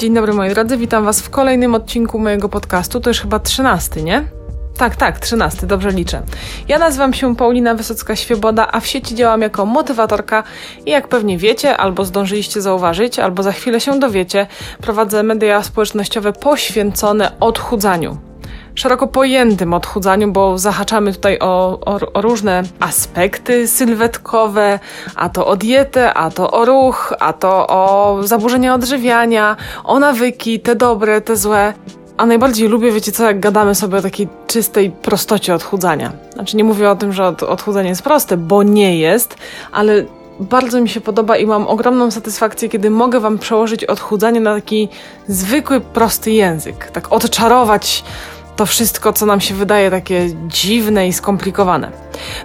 Dzień dobry moi drodzy, witam Was w kolejnym odcinku mojego podcastu. To już chyba trzynasty, nie? Tak, tak, trzynasty, dobrze liczę. Ja nazywam się Paulina Wysocka-Świeboda, a w sieci działam jako motywatorka i jak pewnie wiecie, albo zdążyliście zauważyć, albo za chwilę się dowiecie, prowadzę media społecznościowe poświęcone odchudzaniu szeroko pojętym odchudzaniu, bo zahaczamy tutaj o, o, o, różne aspekty sylwetkowe, a to o dietę, a to o ruch, a to o zaburzenia odżywiania, o nawyki, te dobre, te złe. A najbardziej lubię, wiecie co, jak gadamy sobie o takiej czystej prostocie odchudzania. Znaczy nie mówię o tym, że odchudzanie jest proste, bo nie jest, ale bardzo mi się podoba i mam ogromną satysfakcję, kiedy mogę Wam przełożyć odchudzanie na taki zwykły, prosty język. Tak odczarować to wszystko, co nam się wydaje takie dziwne i skomplikowane.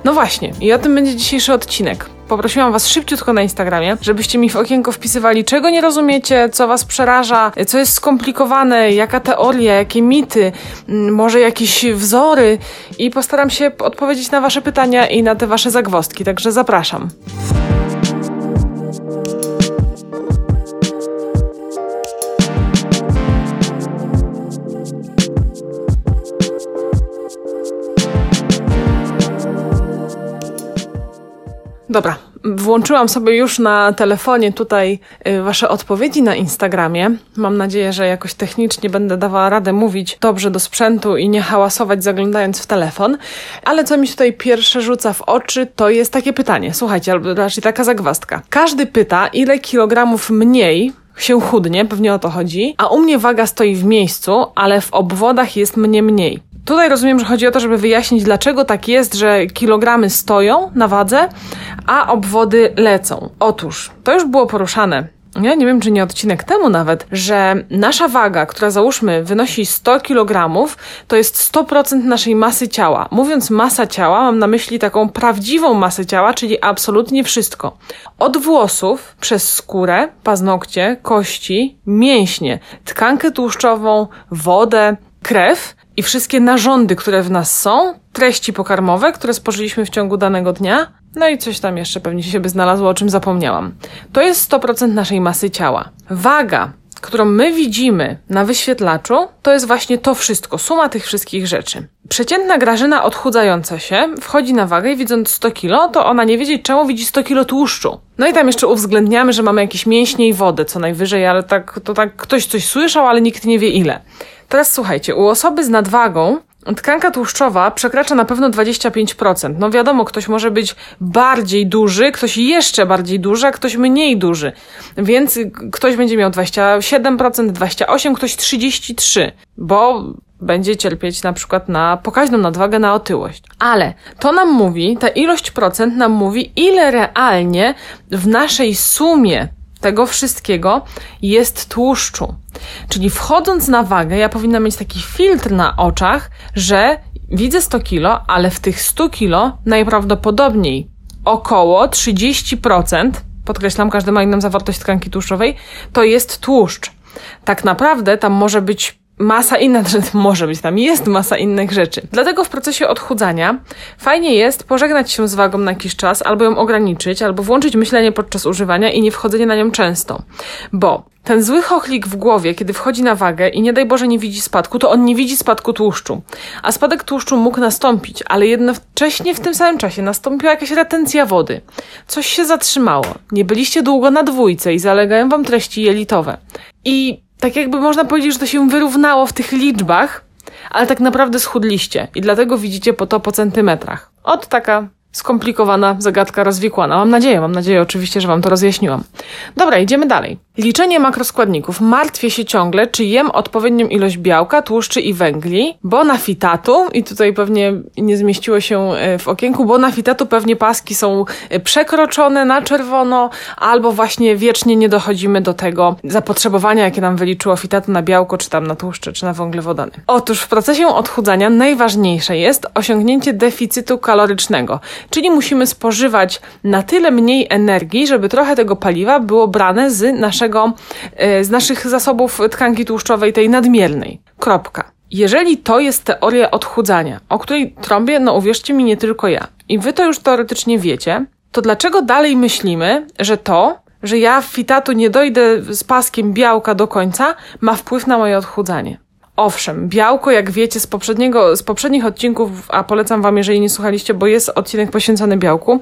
No właśnie, i o tym będzie dzisiejszy odcinek. Poprosiłam Was szybciutko na Instagramie, żebyście mi w okienko wpisywali, czego nie rozumiecie, co Was przeraża, co jest skomplikowane, jaka teoria, jakie mity, mm, może jakieś wzory i postaram się odpowiedzieć na Wasze pytania i na te Wasze zagwostki, także zapraszam. Dobra, włączyłam sobie już na telefonie tutaj y, Wasze odpowiedzi na Instagramie. Mam nadzieję, że jakoś technicznie będę dawała radę mówić dobrze do sprzętu i nie hałasować zaglądając w telefon. Ale co mi tutaj pierwsze rzuca w oczy, to jest takie pytanie. Słuchajcie, albo raczej taka zagwastka. Każdy pyta, ile kilogramów mniej się chudnie, pewnie o to chodzi, a u mnie waga stoi w miejscu, ale w obwodach jest mnie mniej. Tutaj rozumiem, że chodzi o to, żeby wyjaśnić, dlaczego tak jest, że kilogramy stoją na wadze, a obwody lecą. Otóż, to już było poruszane ja nie wiem, czy nie odcinek temu nawet, że nasza waga, która załóżmy wynosi 100 kg, to jest 100% naszej masy ciała. Mówiąc masa ciała, mam na myśli taką prawdziwą masę ciała, czyli absolutnie wszystko. Od włosów, przez skórę, paznokcie, kości, mięśnie, tkankę tłuszczową, wodę, krew i wszystkie narządy, które w nas są, treści pokarmowe, które spożyliśmy w ciągu danego dnia, no i coś tam jeszcze pewnie się by znalazło, o czym zapomniałam. To jest 100% naszej masy ciała. Waga, którą my widzimy na wyświetlaczu, to jest właśnie to wszystko, suma tych wszystkich rzeczy. Przeciętna Grażyna odchudzająca się wchodzi na wagę i widząc 100 kilo, to ona nie wiedzieć czemu widzi 100 kilo tłuszczu. No i tam jeszcze uwzględniamy, że mamy jakieś mięśnie i wodę co najwyżej, ale tak, to tak ktoś coś słyszał, ale nikt nie wie ile. Teraz słuchajcie, u osoby z nadwagą tkanka tłuszczowa przekracza na pewno 25%. No wiadomo, ktoś może być bardziej duży, ktoś jeszcze bardziej duży, a ktoś mniej duży. Więc ktoś będzie miał 27%, 28%, ktoś 33%, bo będzie cierpieć na przykład na pokaźną nadwagę, na otyłość. Ale to nam mówi, ta ilość procent nam mówi, ile realnie w naszej sumie tego wszystkiego jest tłuszczu. Czyli wchodząc na wagę, ja powinna mieć taki filtr na oczach, że widzę 100 kilo, ale w tych 100 kilo najprawdopodobniej około 30%, podkreślam, każdy ma inną zawartość tkanki tłuszczowej, to jest tłuszcz. Tak naprawdę tam może być masa innych rzeczy, może być tam, jest masa innych rzeczy. Dlatego w procesie odchudzania fajnie jest pożegnać się z wagą na jakiś czas, albo ją ograniczyć, albo włączyć myślenie podczas używania i nie wchodzenie na nią często. Bo ten zły chochlik w głowie, kiedy wchodzi na wagę i nie daj Boże nie widzi spadku, to on nie widzi spadku tłuszczu. A spadek tłuszczu mógł nastąpić, ale jednocześnie w tym samym czasie nastąpiła jakaś retencja wody. Coś się zatrzymało. Nie byliście długo na dwójce i zalegają wam treści jelitowe. I tak jakby można powiedzieć, że to się wyrównało w tych liczbach, ale tak naprawdę schudliście i dlatego widzicie po to po centymetrach. Od taka skomplikowana zagadka rozwikłana. Mam nadzieję, mam nadzieję oczywiście, że Wam to rozjaśniłam. Dobra, idziemy dalej. Liczenie makroskładników. Martwię się ciągle, czy jem odpowiednią ilość białka, tłuszczy i węgli, bo na fitatu, i tutaj pewnie nie zmieściło się e, w okienku, bo na fitatu pewnie paski są e, przekroczone na czerwono, albo właśnie wiecznie nie dochodzimy do tego zapotrzebowania, jakie nam wyliczyło fitatu na białko, czy tam na tłuszcze, czy na węglowodany. Otóż w procesie odchudzania najważniejsze jest osiągnięcie deficytu kalorycznego, czyli musimy spożywać na tyle mniej energii, żeby trochę tego paliwa było brane z naszego naszego, e, z naszych zasobów tkanki tłuszczowej, tej nadmiernej. Kropka. Jeżeli to jest teoria odchudzania, o której trąbię, no uwierzcie mi, nie tylko ja, i wy to już teoretycznie wiecie, to dlaczego dalej myślimy, że to, że ja w fitatu nie dojdę z paskiem białka do końca, ma wpływ na moje odchudzanie. Owszem, białko, jak wiecie z, poprzedniego, z poprzednich odcinków, a polecam wam, jeżeli nie słuchaliście, bo jest odcinek poświęcony białku,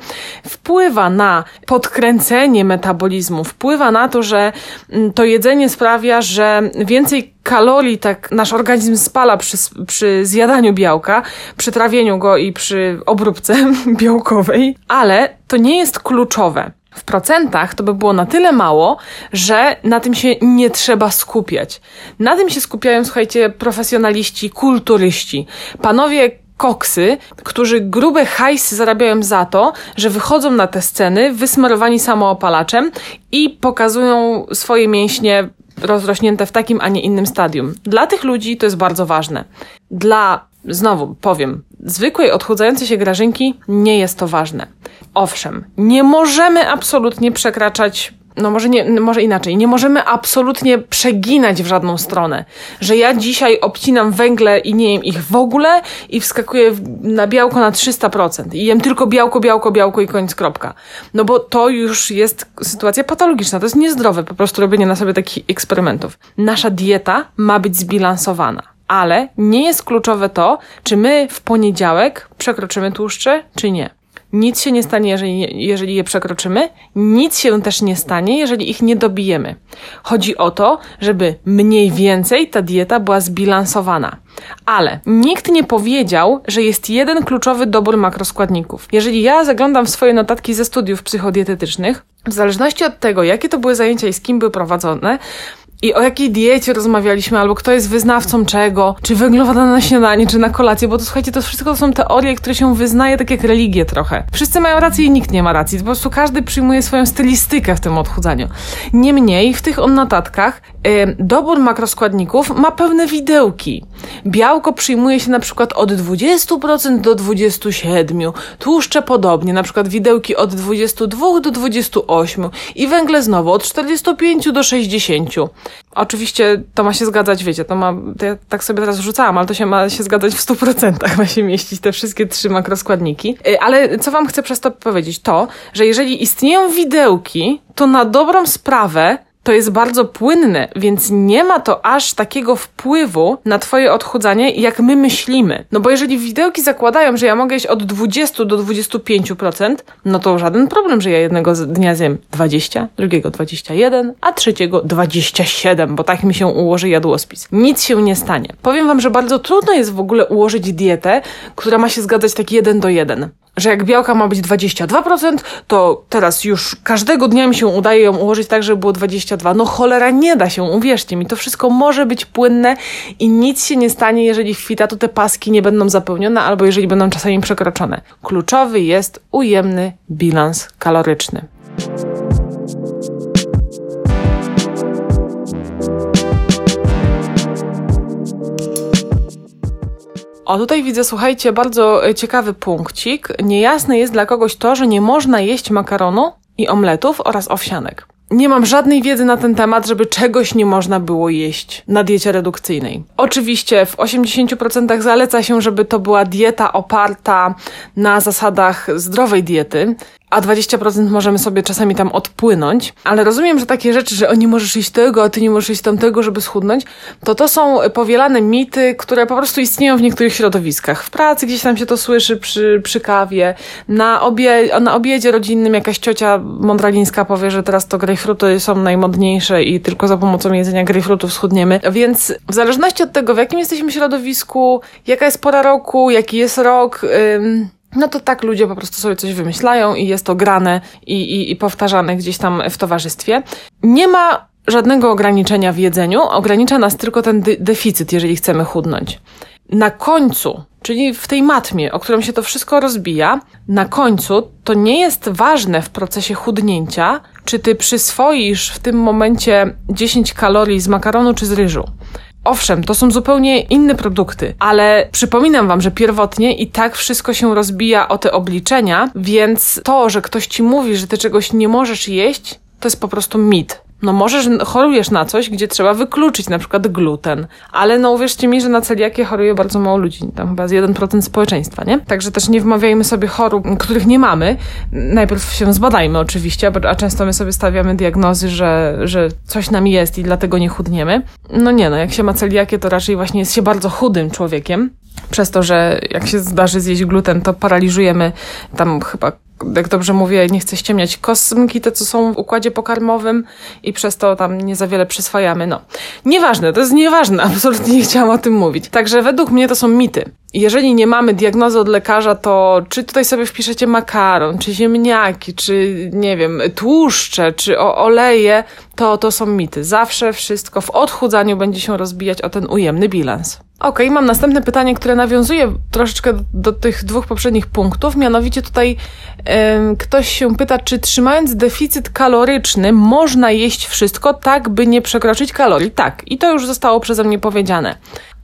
wpływa na podkręcenie metabolizmu, wpływa na to, że mm, to jedzenie sprawia, że więcej kalorii tak nasz organizm spala przy, przy zjadaniu białka, przy trawieniu go i przy obróbce białkowej, ale to nie jest kluczowe. W procentach to by było na tyle mało, że na tym się nie trzeba skupiać. Na tym się skupiają, słuchajcie, profesjonaliści, kulturyści. Panowie koksy, którzy grube hajsy zarabiają za to, że wychodzą na te sceny wysmarowani samoopalaczem i pokazują swoje mięśnie rozrośnięte w takim, a nie innym stadium. Dla tych ludzi to jest bardzo ważne. Dla, znowu powiem, zwykłej odchudzającej się grażynki nie jest to ważne. Owszem, nie możemy absolutnie przekraczać no może, nie, może inaczej, nie możemy absolutnie przeginać w żadną stronę, że ja dzisiaj obcinam węgle i nie jem ich w ogóle i wskakuję na białko na 300% i jem tylko białko, białko, białko i koniec kropka. No bo to już jest sytuacja patologiczna, to jest niezdrowe po prostu robienie na sobie takich eksperymentów. Nasza dieta ma być zbilansowana. Ale nie jest kluczowe to, czy my w poniedziałek przekroczymy tłuszcze, czy nie. Nic się nie stanie, jeżeli, jeżeli je przekroczymy, nic się też nie stanie, jeżeli ich nie dobijemy. Chodzi o to, żeby mniej więcej ta dieta była zbilansowana. Ale nikt nie powiedział, że jest jeden kluczowy dobór makroskładników. Jeżeli ja zaglądam w swoje notatki ze studiów psychodietetycznych, w zależności od tego, jakie to były zajęcia i z kim były prowadzone, i o jakiej diecie rozmawialiśmy, albo kto jest wyznawcą czego, czy węglowodana na śniadanie, czy na kolację, bo to słuchajcie, to wszystko to są teorie, które się wyznaje tak jak religie trochę. Wszyscy mają rację i nikt nie ma racji, po prostu każdy przyjmuje swoją stylistykę w tym odchudzaniu. Niemniej w tych notatkach yy, dobór makroskładników ma pewne widełki. Białko przyjmuje się na przykład od 20% do 27%, tłuszcze podobnie, na przykład widełki od 22 do 28 i węgle znowu od 45 do 60. Oczywiście to ma się zgadzać, wiecie, to ma, to ja tak sobie teraz rzucałam, ale to się ma się zgadzać w 100%, ma się mieścić te wszystkie trzy makroskładniki. Y, ale co wam chcę przez to powiedzieć? To, że jeżeli istnieją widełki, to na dobrą sprawę to jest bardzo płynne, więc nie ma to aż takiego wpływu na twoje odchudzanie, jak my myślimy. No bo jeżeli widełki zakładają, że ja mogę jeść od 20 do 25%, no to żaden problem, że ja jednego dnia zjem 20, drugiego 21, a trzeciego 27, bo tak mi się ułoży jadłospis. Nic się nie stanie. Powiem wam, że bardzo trudno jest w ogóle ułożyć dietę, która ma się zgadzać tak jeden do jeden że jak białka ma być 22%, to teraz już każdego dnia mi się udaje ją ułożyć tak, żeby było 22. No cholera, nie da się, uwierzcie mi, to wszystko może być płynne i nic się nie stanie, jeżeli w fitatu te paski nie będą zapełnione albo jeżeli będą czasami przekroczone. Kluczowy jest ujemny bilans kaloryczny. O, tutaj widzę, słuchajcie, bardzo e, ciekawy punkcik. Niejasne jest dla kogoś to, że nie można jeść makaronu i omletów oraz owsianek. Nie mam żadnej wiedzy na ten temat, żeby czegoś nie można było jeść na diecie redukcyjnej. Oczywiście w 80% zaleca się, żeby to była dieta oparta na zasadach zdrowej diety, a 20% możemy sobie czasami tam odpłynąć, ale rozumiem, że takie rzeczy, że o nie możesz iść tego, a ty nie możesz iść tamtego, żeby schudnąć, to to są powielane mity, które po prostu istnieją w niektórych środowiskach. W pracy gdzieś tam się to słyszy przy, przy kawie, na, obie, na obiedzie rodzinnym jakaś ciocia mądralińska powie, że teraz to grejpfruty są najmodniejsze i tylko za pomocą jedzenia grejpfrutów schudniemy, więc w zależności od tego, w jakim jesteśmy środowisku, jaka jest pora roku, jaki jest rok, ym, no to tak ludzie po prostu sobie coś wymyślają i jest to grane i, i, i powtarzane gdzieś tam w towarzystwie. Nie ma żadnego ograniczenia w jedzeniu, ogranicza nas tylko ten de deficyt, jeżeli chcemy chudnąć. Na końcu, czyli w tej matmie, o którą się to wszystko rozbija, na końcu to nie jest ważne w procesie chudnięcia, czy ty przyswoisz w tym momencie 10 kalorii z makaronu czy z ryżu. Owszem, to są zupełnie inne produkty, ale przypominam wam, że pierwotnie i tak wszystko się rozbija o te obliczenia, więc to, że ktoś ci mówi, że ty czegoś nie możesz jeść, to jest po prostu mit. No możesz, chorujesz na coś, gdzie trzeba wykluczyć na przykład gluten, ale no uwierzcie mi, że na celiakię choruje bardzo mało ludzi, tam chyba z 1% społeczeństwa, nie? Także też nie wmawiajmy sobie chorób, których nie mamy. Najpierw się zbadajmy oczywiście, a często my sobie stawiamy diagnozy, że, że coś nam jest i dlatego nie chudniemy. No nie, no jak się ma celiakię, to raczej właśnie jest się bardzo chudym człowiekiem, przez to, że jak się zdarzy zjeść gluten, to paraliżujemy tam chyba jak dobrze mówię, nie chcę ściemniać, kosmki te, co są w układzie pokarmowym i przez to tam nie za wiele przyswajamy. No, nieważne, to jest nieważne, absolutnie nie chciałam o tym mówić. Także według mnie to są mity. Jeżeli nie mamy diagnozy od lekarza, to czy tutaj sobie wpiszecie makaron, czy ziemniaki, czy nie wiem, tłuszcze, czy oleje, to to są mity. Zawsze wszystko w odchudzaniu będzie się rozbijać o ten ujemny bilans. Ok, mam następne pytanie, które nawiązuje troszeczkę do, do tych dwóch poprzednich punktów. Mianowicie tutaj ym, ktoś się pyta, czy trzymając deficyt kaloryczny można jeść wszystko tak, by nie przekroczyć kalorii? Tak, i to już zostało przeze mnie powiedziane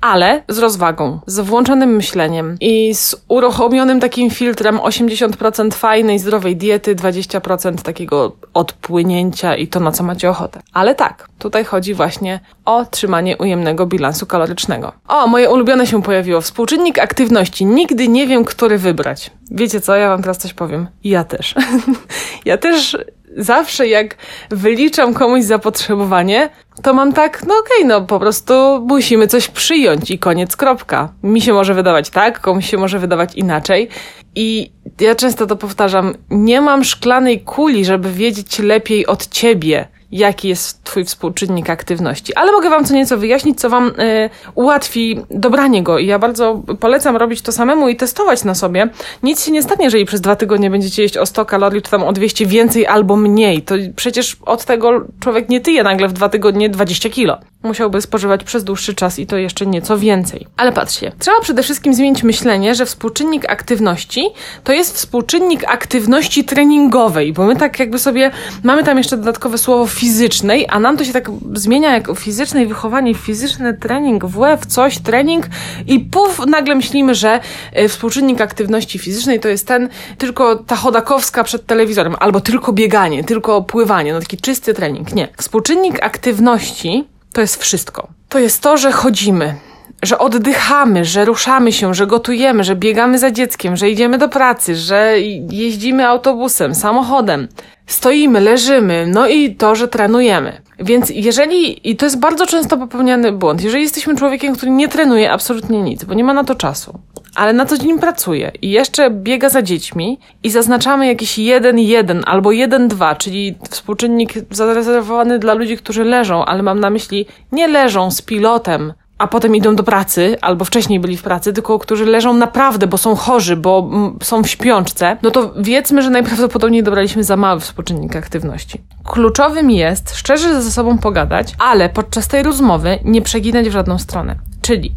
ale z rozwagą, z włączonym myśleniem i z uruchomionym takim filtrem 80% fajnej, zdrowej diety, 20% takiego odpłynięcia i to, na co macie ochotę. Ale tak, tutaj chodzi właśnie o trzymanie ujemnego bilansu kalorycznego. O, moje ulubione się pojawiło. Współczynnik aktywności. Nigdy nie wiem, który wybrać. Wiecie co, ja wam teraz coś powiem. Ja też. ja też zawsze jak wyliczam komuś zapotrzebowanie, to mam tak, no okej, okay, no po prostu musimy coś przyjąć i koniec, kropka. Mi się może wydawać tak, komuś się może wydawać inaczej. I ja często to powtarzam, nie mam szklanej kuli, żeby wiedzieć lepiej od ciebie jaki jest Twój współczynnik aktywności. Ale mogę Wam co nieco wyjaśnić, co Wam y, ułatwi dobranie go. I ja bardzo polecam robić to samemu i testować na sobie. Nic się nie stanie, jeżeli przez dwa tygodnie będziecie jeść o 100 kalorii, czy tam o 200 więcej albo mniej. To przecież od tego człowiek nie tyje nagle w dwa tygodnie 20 kilo. Musiałby spożywać przez dłuższy czas i to jeszcze nieco więcej. Ale patrzcie, trzeba przede wszystkim zmienić myślenie, że współczynnik aktywności to jest współczynnik aktywności treningowej, bo my tak jakby sobie mamy tam jeszcze dodatkowe słowo fizycznej, a nam to się tak zmienia jak fizyczne wychowanie, fizyczny trening, WF, coś, trening i puf, nagle myślimy, że e, współczynnik aktywności fizycznej to jest ten, tylko ta chodakowska przed telewizorem, albo tylko bieganie, tylko pływanie, no taki czysty trening. Nie. Współczynnik aktywności to jest wszystko. To jest to, że chodzimy, że oddychamy, że ruszamy się, że gotujemy, że biegamy za dzieckiem, że idziemy do pracy, że jeździmy autobusem, samochodem, stoimy, leżymy, no i to, że trenujemy. Więc jeżeli, i to jest bardzo często popełniany błąd, jeżeli jesteśmy człowiekiem, który nie trenuje absolutnie nic, bo nie ma na to czasu, ale na co dzień pracuje i jeszcze biega za dziećmi i zaznaczamy jakiś 1-1 albo 1-2, czyli współczynnik zarezerwowany dla ludzi, którzy leżą, ale mam na myśli nie leżą z pilotem, a potem idą do pracy, albo wcześniej byli w pracy, tylko którzy leżą naprawdę, bo są chorzy, bo są w śpiączce, no to wiedzmy, że najprawdopodobniej dobraliśmy za mały współczynnik aktywności. Kluczowym jest szczerze ze sobą pogadać, ale podczas tej rozmowy nie przeginać w żadną stronę. Czyli,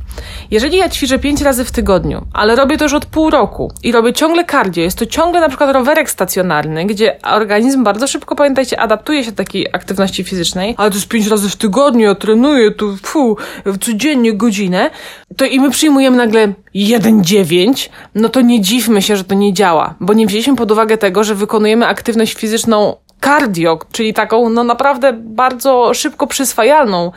jeżeli ja ćwiczę pięć razy w tygodniu, ale robię to już od pół roku i robię ciągle cardio, jest to ciągle na przykład rowerek stacjonarny, gdzie organizm bardzo szybko, pamiętajcie, adaptuje się do takiej aktywności fizycznej, ale to jest pięć razy w tygodniu, ja trenuję tu, fu, codziennie godzinę, to i my przyjmujemy nagle 1,9, no to nie dziwmy się, że to nie działa, bo nie wzięliśmy pod uwagę tego, że wykonujemy aktywność fizyczną cardio, czyli taką no naprawdę bardzo szybko przyswajalną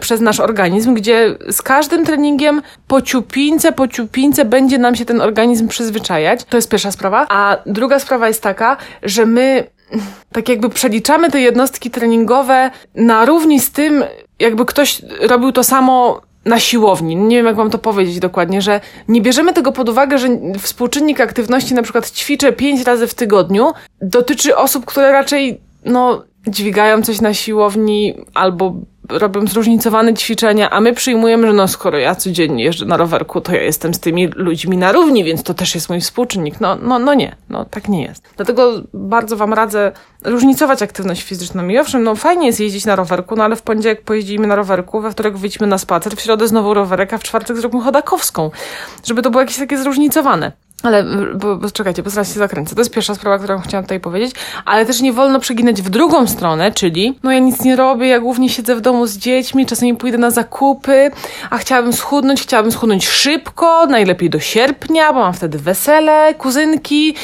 przez nasz organizm, gdzie z każdym treningiem po ciupince, po ciupince będzie nam się ten organizm przyzwyczajać. To jest pierwsza sprawa. A druga sprawa jest taka, że my tak jakby przeliczamy te jednostki treningowe na równi z tym, jakby ktoś robił to samo na siłowni. Nie wiem, jak mam to powiedzieć dokładnie, że nie bierzemy tego pod uwagę, że współczynnik aktywności, na przykład ćwiczę pięć razy w tygodniu, dotyczy osób, które raczej, no, dźwigają coś na siłowni albo robią zróżnicowane ćwiczenia, a my przyjmujemy, że no skoro ja codziennie jeżdżę na rowerku, to ja jestem z tymi ludźmi na równi, więc to też jest mój współczynnik. No, no, no nie, no tak nie jest. Dlatego bardzo Wam radzę różnicować aktywność fizyczną. I owszem, no fajnie jest jeździć na rowerku, no ale w poniedziałek pojeździmy na rowerku, we wtorek wyjdźmy na spacer, w środę znowu rowerek, a w czwartek zrobimy chodakowską. Żeby to było jakieś takie zróżnicowane. Ale, bo, bo czekajcie, bo zaraz się zakręcę. To jest pierwsza sprawa, którą chciałam tutaj powiedzieć. Ale też nie wolno przeginać w drugą stronę, czyli no ja nic nie robię, ja głównie siedzę w domu z dziećmi, czasami pójdę na zakupy, a chciałabym schudnąć, chciałabym schudnąć szybko, najlepiej do sierpnia, bo mam wtedy wesele, kuzynki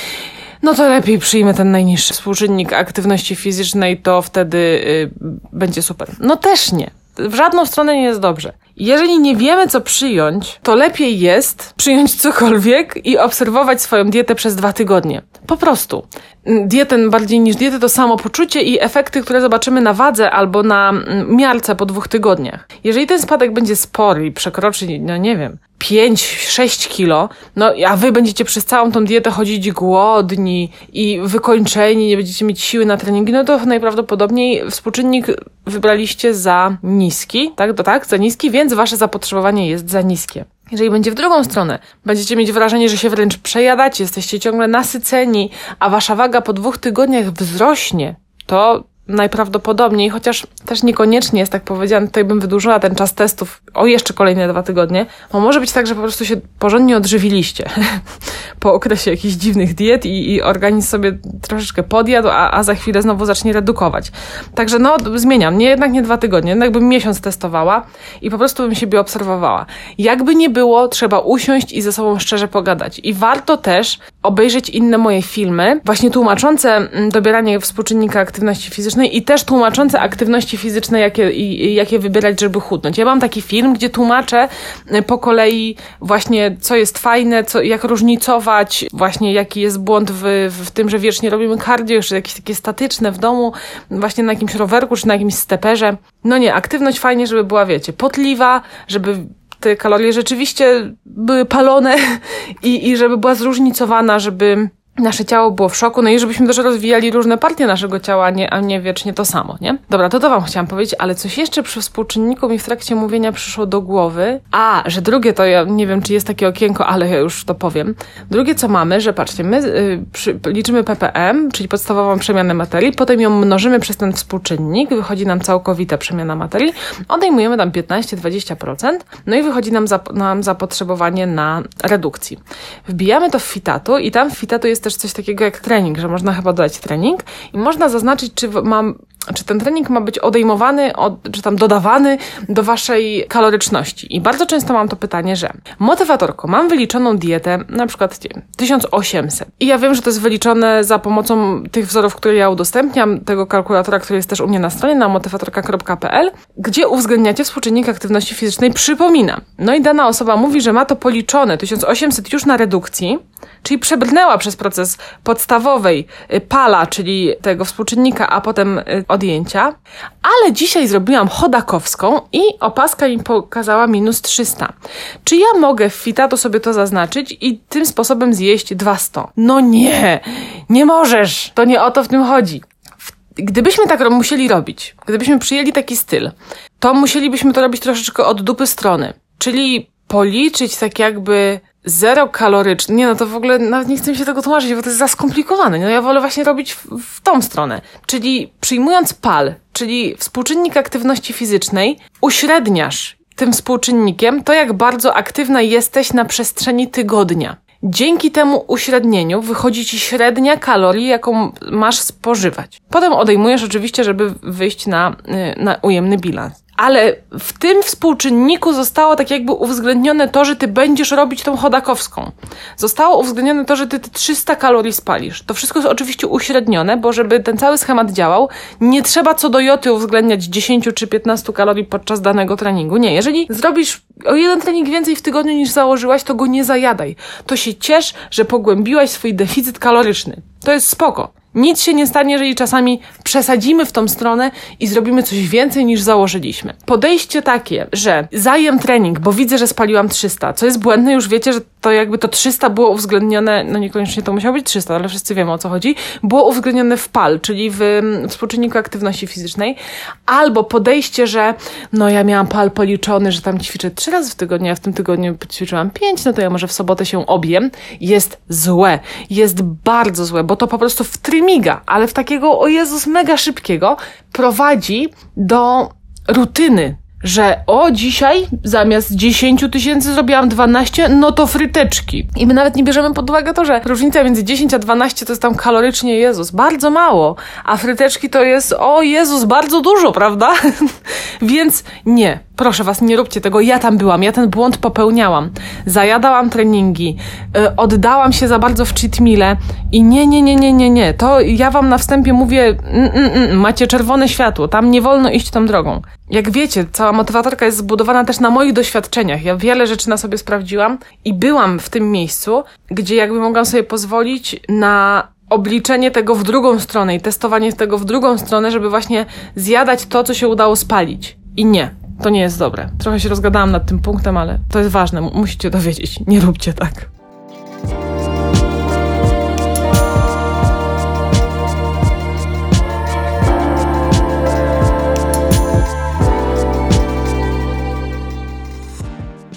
no to lepiej przyjmę ten najniższy współczynnik aktywności fizycznej, to wtedy y, będzie super. No też nie. W żadną stronę nie jest dobrze. Jeżeli nie wiemy, co przyjąć, to lepiej jest przyjąć cokolwiek i obserwować swoją dietę przez dwa tygodnie. Po prostu. Dietę bardziej niż dietę to samopoczucie i efekty, które zobaczymy na wadze albo na mm, miarce po dwóch tygodniach. Jeżeli ten spadek będzie spory i przekroczy, no nie wiem, 5-6 kilo, no a wy będziecie przez całą tą dietę chodzić głodni i wykończeni, nie będziecie mieć siły na treningi, no to najprawdopodobniej współczynnik wybraliście za niski, tak? To tak, za niski, więc wasze zapotrzebowanie jest za niskie. Jeżeli będzie w drugą stronę, będziecie mieć wrażenie, że się wręcz przejadacie, jesteście ciągle nasyceni, a wasza waga po dwóch tygodniach wzrośnie, to najprawdopodobniej, chociaż też niekoniecznie jest tak powiedziane, tutaj bym wydłużyła ten czas testów o jeszcze kolejne dwa tygodnie, bo może być tak, że po prostu się porządnie odżywiliście po okresie jakichś dziwnych diet i, i organizm sobie troszeczkę podjadł, a, a za chwilę znowu zacznie redukować. Także no, zmieniam. Nie, jednak nie dwa tygodnie, jednak bym miesiąc testowała i po prostu bym siebie obserwowała. Jakby nie było, trzeba usiąść i ze sobą szczerze pogadać. I warto też obejrzeć inne moje filmy, właśnie tłumaczące mm, dobieranie współczynnika aktywności fizycznej i też tłumaczące aktywności fizyczne, jakie, jakie wybierać, żeby chudnąć. Ja mam taki film, gdzie tłumaczę y, po kolei właśnie, co jest fajne, co, jak różnicować, właśnie jaki jest błąd w, w tym, że wiecznie robimy cardio, jeszcze jakieś takie statyczne w domu, właśnie na jakimś rowerku, czy na jakimś steperze. No nie, aktywność fajnie, żeby była, wiecie, potliwa, żeby te kalorie rzeczywiście były palone i, i żeby była zróżnicowana, żeby nasze ciało było w szoku, no i żebyśmy też rozwijali różne partie naszego ciała, nie, a nie wiecznie to samo, nie? Dobra, to to wam chciałam powiedzieć, ale coś jeszcze przy współczynniku mi w trakcie mówienia przyszło do głowy. A, że drugie to ja nie wiem, czy jest takie okienko, ale ja już to powiem. Drugie, co mamy, że patrzcie, my y, przy, liczymy ppm, czyli podstawową przemianę materii, potem ją mnożymy przez ten współczynnik, wychodzi nam całkowita przemiana materii, odejmujemy tam 15-20%, no i wychodzi nam, zap, nam zapotrzebowanie na redukcji. Wbijamy to w fitatu i tam w fitatu jest też coś takiego jak trening, że można chyba dodać trening i można zaznaczyć, czy mam czy ten trening ma być odejmowany, od, czy tam dodawany do waszej kaloryczności. I bardzo często mam to pytanie, że motywatorko, mam wyliczoną dietę, na przykład nie, 1800. I ja wiem, że to jest wyliczone za pomocą tych wzorów, które ja udostępniam, tego kalkulatora, który jest też u mnie na stronie, na motywatorka.pl, gdzie uwzględniacie współczynnik aktywności fizycznej, przypominam. No i dana osoba mówi, że ma to policzone 1800 już na redukcji, czyli przebrnęła przez proces podstawowej y, pala, czyli tego współczynnika, a potem y, odjęcia, ale dzisiaj zrobiłam chodakowską i opaska mi pokazała minus 300. Czy ja mogę w fitatu sobie to zaznaczyć i tym sposobem zjeść 200? No nie, nie możesz. To nie o to w tym chodzi. Gdybyśmy tak musieli robić, gdybyśmy przyjęli taki styl, to musielibyśmy to robić troszeczkę od dupy strony. Czyli policzyć tak jakby zero kaloryczny. Nie, no to w ogóle nawet nie chcę mi się tego tłumaczyć, bo to jest za skomplikowane. No ja wolę właśnie robić w, w tą stronę. Czyli przyjmując PAL, czyli współczynnik aktywności fizycznej, uśredniasz tym współczynnikiem to, jak bardzo aktywna jesteś na przestrzeni tygodnia. Dzięki temu uśrednieniu wychodzi ci średnia kalorii, jaką masz spożywać. Potem odejmujesz oczywiście, żeby wyjść na, y, na ujemny bilans ale w tym współczynniku zostało tak jakby uwzględnione to, że ty będziesz robić tą chodakowską. Zostało uwzględnione to, że ty te 300 kalorii spalisz. To wszystko jest oczywiście uśrednione, bo żeby ten cały schemat działał, nie trzeba co do joty uwzględniać 10 czy 15 kalorii podczas danego treningu. Nie, jeżeli zrobisz o jeden trening więcej w tygodniu niż założyłaś, to go nie zajadaj. To się ciesz, że pogłębiłaś swój deficyt kaloryczny. To jest spoko. Nic się nie stanie, jeżeli czasami przesadzimy w tą stronę i zrobimy coś więcej niż założyliśmy. Podejście takie, że zajem trening, bo widzę, że spaliłam 300, co jest błędne, już wiecie, że to jakby to 300 było uwzględnione, no niekoniecznie to musiało być 300, ale wszyscy wiemy o co chodzi, było uwzględnione w PAL, czyli w współczynniku aktywności fizycznej, albo podejście, że no ja miałam PAL policzony, że tam ćwiczę 3 razy w tygodniu, a w tym tygodniu ćwiczyłam 5, no to ja może w sobotę się obiem, jest złe, jest bardzo złe, bo to po prostu w trim miga, ale w takiego, o Jezus, mega szybkiego, prowadzi do rutyny. że o, dzisiaj zamiast 10 tysięcy zrobiłam 12, no to fryteczki. I my nawet nie bierzemy pod uwagę to, że różnica między 10 a 12 to jest tam kalorycznie Jezus, bardzo mało, a fryteczki to jest o Jezus, bardzo dużo, prawda? Więc nie, proszę was, nie róbcie tego. Ja tam byłam, ja ten błąd popełniałam. Zajadałam treningi, yy, oddałam się za bardzo w cheat meal i nie, nie, nie, nie, nie, nie. To ja wam na wstępie mówię, mm, mm, mm, macie czerwone światło, tam nie wolno iść tą drogą. Jak wiecie, cała motywatorka jest zbudowana też na moich doświadczeniach. Ja wiele rzeczy na sobie sprawdziłam i byłam w tym miejscu, gdzie jakby mogłam sobie pozwolić na obliczenie tego w drugą stronę i testowanie tego w drugą stronę, żeby właśnie zjadać to, co się udało spalić. I nie, to nie jest dobre. Trochę się rozgadałam nad tym punktem, ale to jest ważne, musicie dowiedzieć. Nie róbcie tak.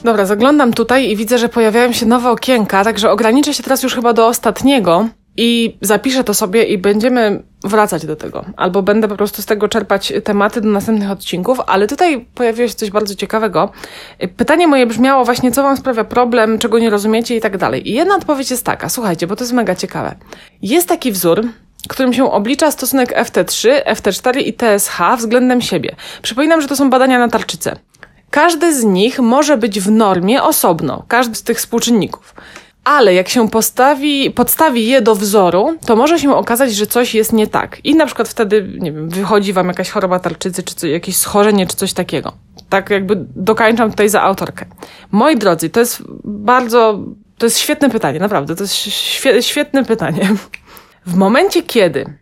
Dobra, zaglądam tutaj i widzę, że pojawiają się nowe okienka, także ograniczę się teraz już chyba do ostatniego i zapiszę to sobie i będziemy wracać do tego. Albo będę po prostu z tego czerpać tematy do następnych odcinków, ale tutaj pojawiło się coś bardzo ciekawego. Pytanie moje brzmiało właśnie, co wam sprawia problem, czego nie rozumiecie i tak dalej. I jedna odpowiedź jest taka, słuchajcie, bo to jest mega ciekawe. Jest taki wzór, którym się oblicza stosunek FT3, FT4 i TSH względem siebie. Przypominam, że to są badania na tarczycę. Każdy z nich może być w normie osobno, każdy z tych współczynników. Ale jak się postawi, podstawi je do wzoru, to może się okazać, że coś jest nie tak. I na przykład wtedy, nie wiem, wychodzi wam jakaś choroba tarczycy, czy coś, jakieś schorzenie, czy coś takiego. Tak jakby dokańczam tutaj za autorkę. Moi drodzy, to jest bardzo, to jest świetne pytanie, naprawdę, to jest świe, świetne pytanie. W momencie, kiedy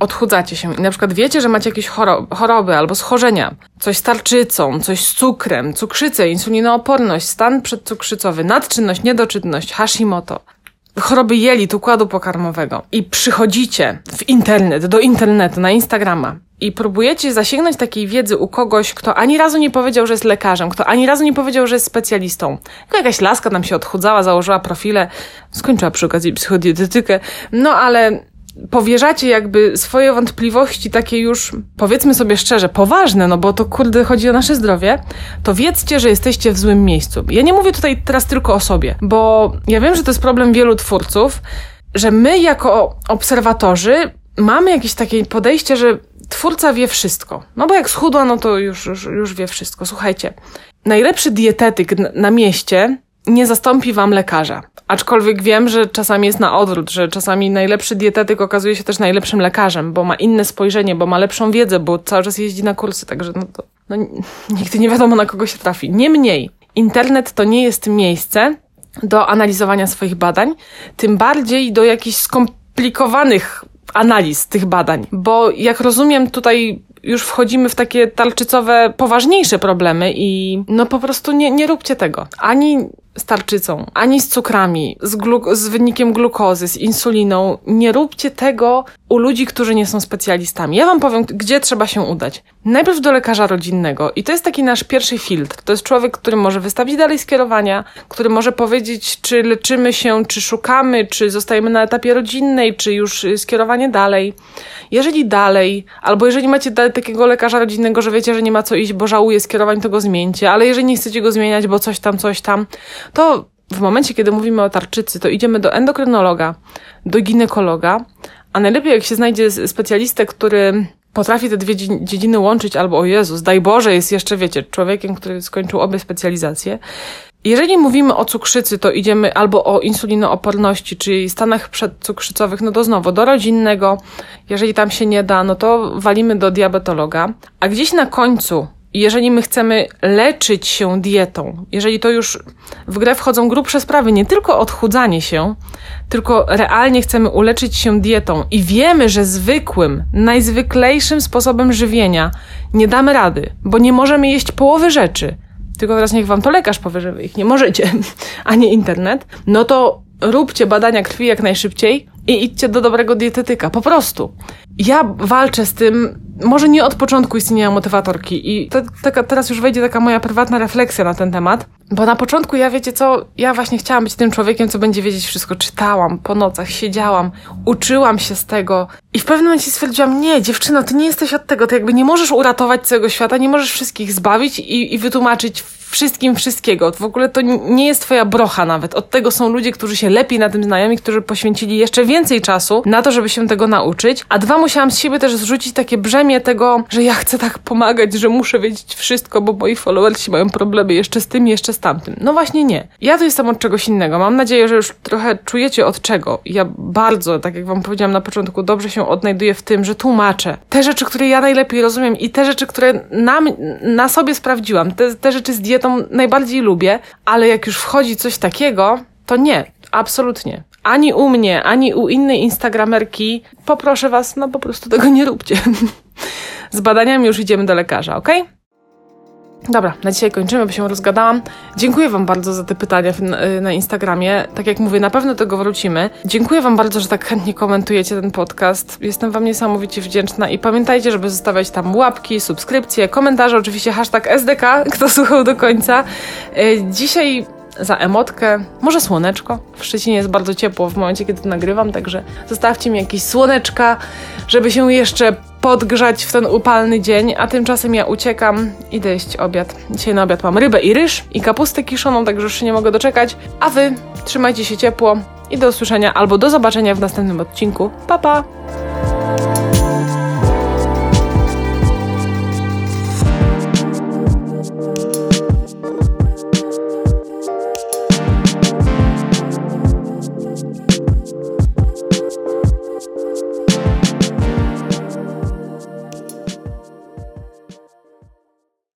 odchudzacie się i na przykład wiecie, że macie jakieś choroby albo schorzenia, coś z tarczycą, coś z cukrem, cukrzycę, insulinooporność, stan przedcukrzycowy, nadczynność, niedoczynność, Hashimoto, choroby jelit, układu pokarmowego. I przychodzicie w internet, do internetu, na Instagrama i próbujecie zasięgnąć takiej wiedzy u kogoś, kto ani razu nie powiedział, że jest lekarzem, kto ani razu nie powiedział, że jest specjalistą. Tylko jakaś laska tam się odchudzała, założyła profile, skończyła przy okazji psychodietetykę, no ale powierzacie jakby swoje wątpliwości takie już, powiedzmy sobie szczerze, poważne, no bo to kurde chodzi o nasze zdrowie, to wiedzcie, że jesteście w złym miejscu. Ja nie mówię tutaj teraz tylko o sobie, bo ja wiem, że to jest problem wielu twórców, że my jako obserwatorzy mamy jakieś takie podejście, że twórca wie wszystko. No bo jak schudła, no to już, już, już wie wszystko. Słuchajcie, najlepszy dietetyk na mieście nie zastąpi wam lekarza. Aczkolwiek wiem, że czasami jest na odwrót, że czasami najlepszy dietetyk okazuje się też najlepszym lekarzem, bo ma inne spojrzenie, bo ma lepszą wiedzę, bo cały czas jeździ na kursy, także no to no, nigdy nie wiadomo na kogo się trafi. Niemniej, internet to nie jest miejsce do analizowania swoich badań, tym bardziej do jakichś skomplikowanych analiz tych badań, bo jak rozumiem tutaj już wchodzimy w takie talczycowe, poważniejsze problemy i no po prostu nie, nie róbcie tego. Ani z tarczycą, ani z cukrami, z, z wynikiem glukozy, z insuliną. Nie róbcie tego u ludzi, którzy nie są specjalistami. Ja wam powiem, gdzie trzeba się udać. Najpierw do lekarza rodzinnego i to jest taki nasz pierwszy filtr. To jest człowiek, który może wystawić dalej skierowania, który może powiedzieć, czy leczymy się, czy szukamy, czy zostajemy na etapie rodzinnej, czy już skierowanie dalej. Jeżeli dalej, albo jeżeli macie takiego lekarza rodzinnego, że wiecie, że nie ma co iść, bo żałuje skierowań, to go zmieńcie, ale jeżeli nie chcecie go zmieniać, bo coś tam, coś tam, to w momencie, kiedy mówimy o tarczycy, to idziemy do endokrynologa, do ginekologa, a najlepiej jak się znajdzie specjalistę, który potrafi te dwie dziedziny łączyć, albo o Jezus, daj Boże, jest jeszcze, wiecie, człowiekiem, który skończył obie specjalizacje. Jeżeli mówimy o cukrzycy, to idziemy albo o insulinooporności, czyli stanach przedcukrzycowych, no to znowu do rodzinnego. Jeżeli tam się nie da, no to walimy do diabetologa. A gdzieś na końcu jeżeli my chcemy leczyć się dietą, jeżeli to już w grę wchodzą grubsze sprawy, nie tylko odchudzanie się, tylko realnie chcemy uleczyć się dietą i wiemy, że zwykłym, najzwyklejszym sposobem żywienia nie damy rady, bo nie możemy jeść połowy rzeczy, tylko teraz niech wam to lekarz powie, że wy ich nie możecie, a nie internet, no to róbcie badania krwi jak najszybciej i idźcie do dobrego dietetyka, po prostu. Ja walczę z tym, może nie od początku istnienia motywatorki i to, taka, teraz już wejdzie taka moja prywatna refleksja na ten temat, bo na początku ja wiecie co, ja właśnie chciałam być tym człowiekiem, co będzie wiedzieć wszystko. Czytałam po nocach, siedziałam, uczyłam się z tego I w pewnym momencie stwierdziłam, nie, dziewczyno, ty nie jesteś od tego, ty jakby nie możesz uratować całego świata, nie możesz wszystkich zbawić i, i wytłumaczyć wszystkim wszystkiego. W ogóle to nie jest twoja brocha nawet. Od tego są ludzie, którzy się lepiej na tym znają i którzy poświęcili jeszcze więcej czasu na to, żeby się tego nauczyć. A dwa, musiałam z siebie też zrzucić takie brzemię tego, że ja chcę tak pomagać, że muszę wiedzieć wszystko, bo moi followersi mają problemy jeszcze z tym, jeszcze z tamtym. No właśnie nie. Ja tu jestem od czegoś innego. Mam nadzieję, że już trochę czujecie od czego. Ja bardzo, tak jak wam powiedziałam na początku, dobrze się odnajduję w tym, że tłumaczę te rzeczy, które ja najlepiej rozumiem i te rzeczy, które na, na sobie sprawdziłam. Te, te rzeczy z dietą najbardziej lubię, ale jak już wchodzi coś takiego, to nie, absolutnie. Ani u mnie, ani u innej instagramerki, poproszę was, no po prostu tego nie róbcie. Z badaniami już idziemy do lekarza, ok? Dobra, na dzisiaj kończymy, bo się rozgadałam. Dziękuję Wam bardzo za te pytania na Instagramie. Tak jak mówię, na pewno do tego wrócimy. Dziękuję Wam bardzo, że tak chętnie komentujecie ten podcast. Jestem Wam niesamowicie wdzięczna i pamiętajcie, żeby zostawiać tam łapki, subskrypcje, komentarze, oczywiście hashtag SDK, kto słuchał do końca. E, dzisiaj za emotkę, może słoneczko. W Szczecinie jest bardzo ciepło w momencie, kiedy nagrywam, także zostawcie mi jakieś słoneczka, żeby się jeszcze podgrzać w ten upalny dzień, a tymczasem ja uciekam, idę jeść obiad. Dzisiaj na obiad mam rybę i ryż i kapustę kiszoną, także już się nie mogę doczekać. A wy trzymajcie się ciepło i do usłyszenia albo do zobaczenia w następnym odcinku. Pa pa!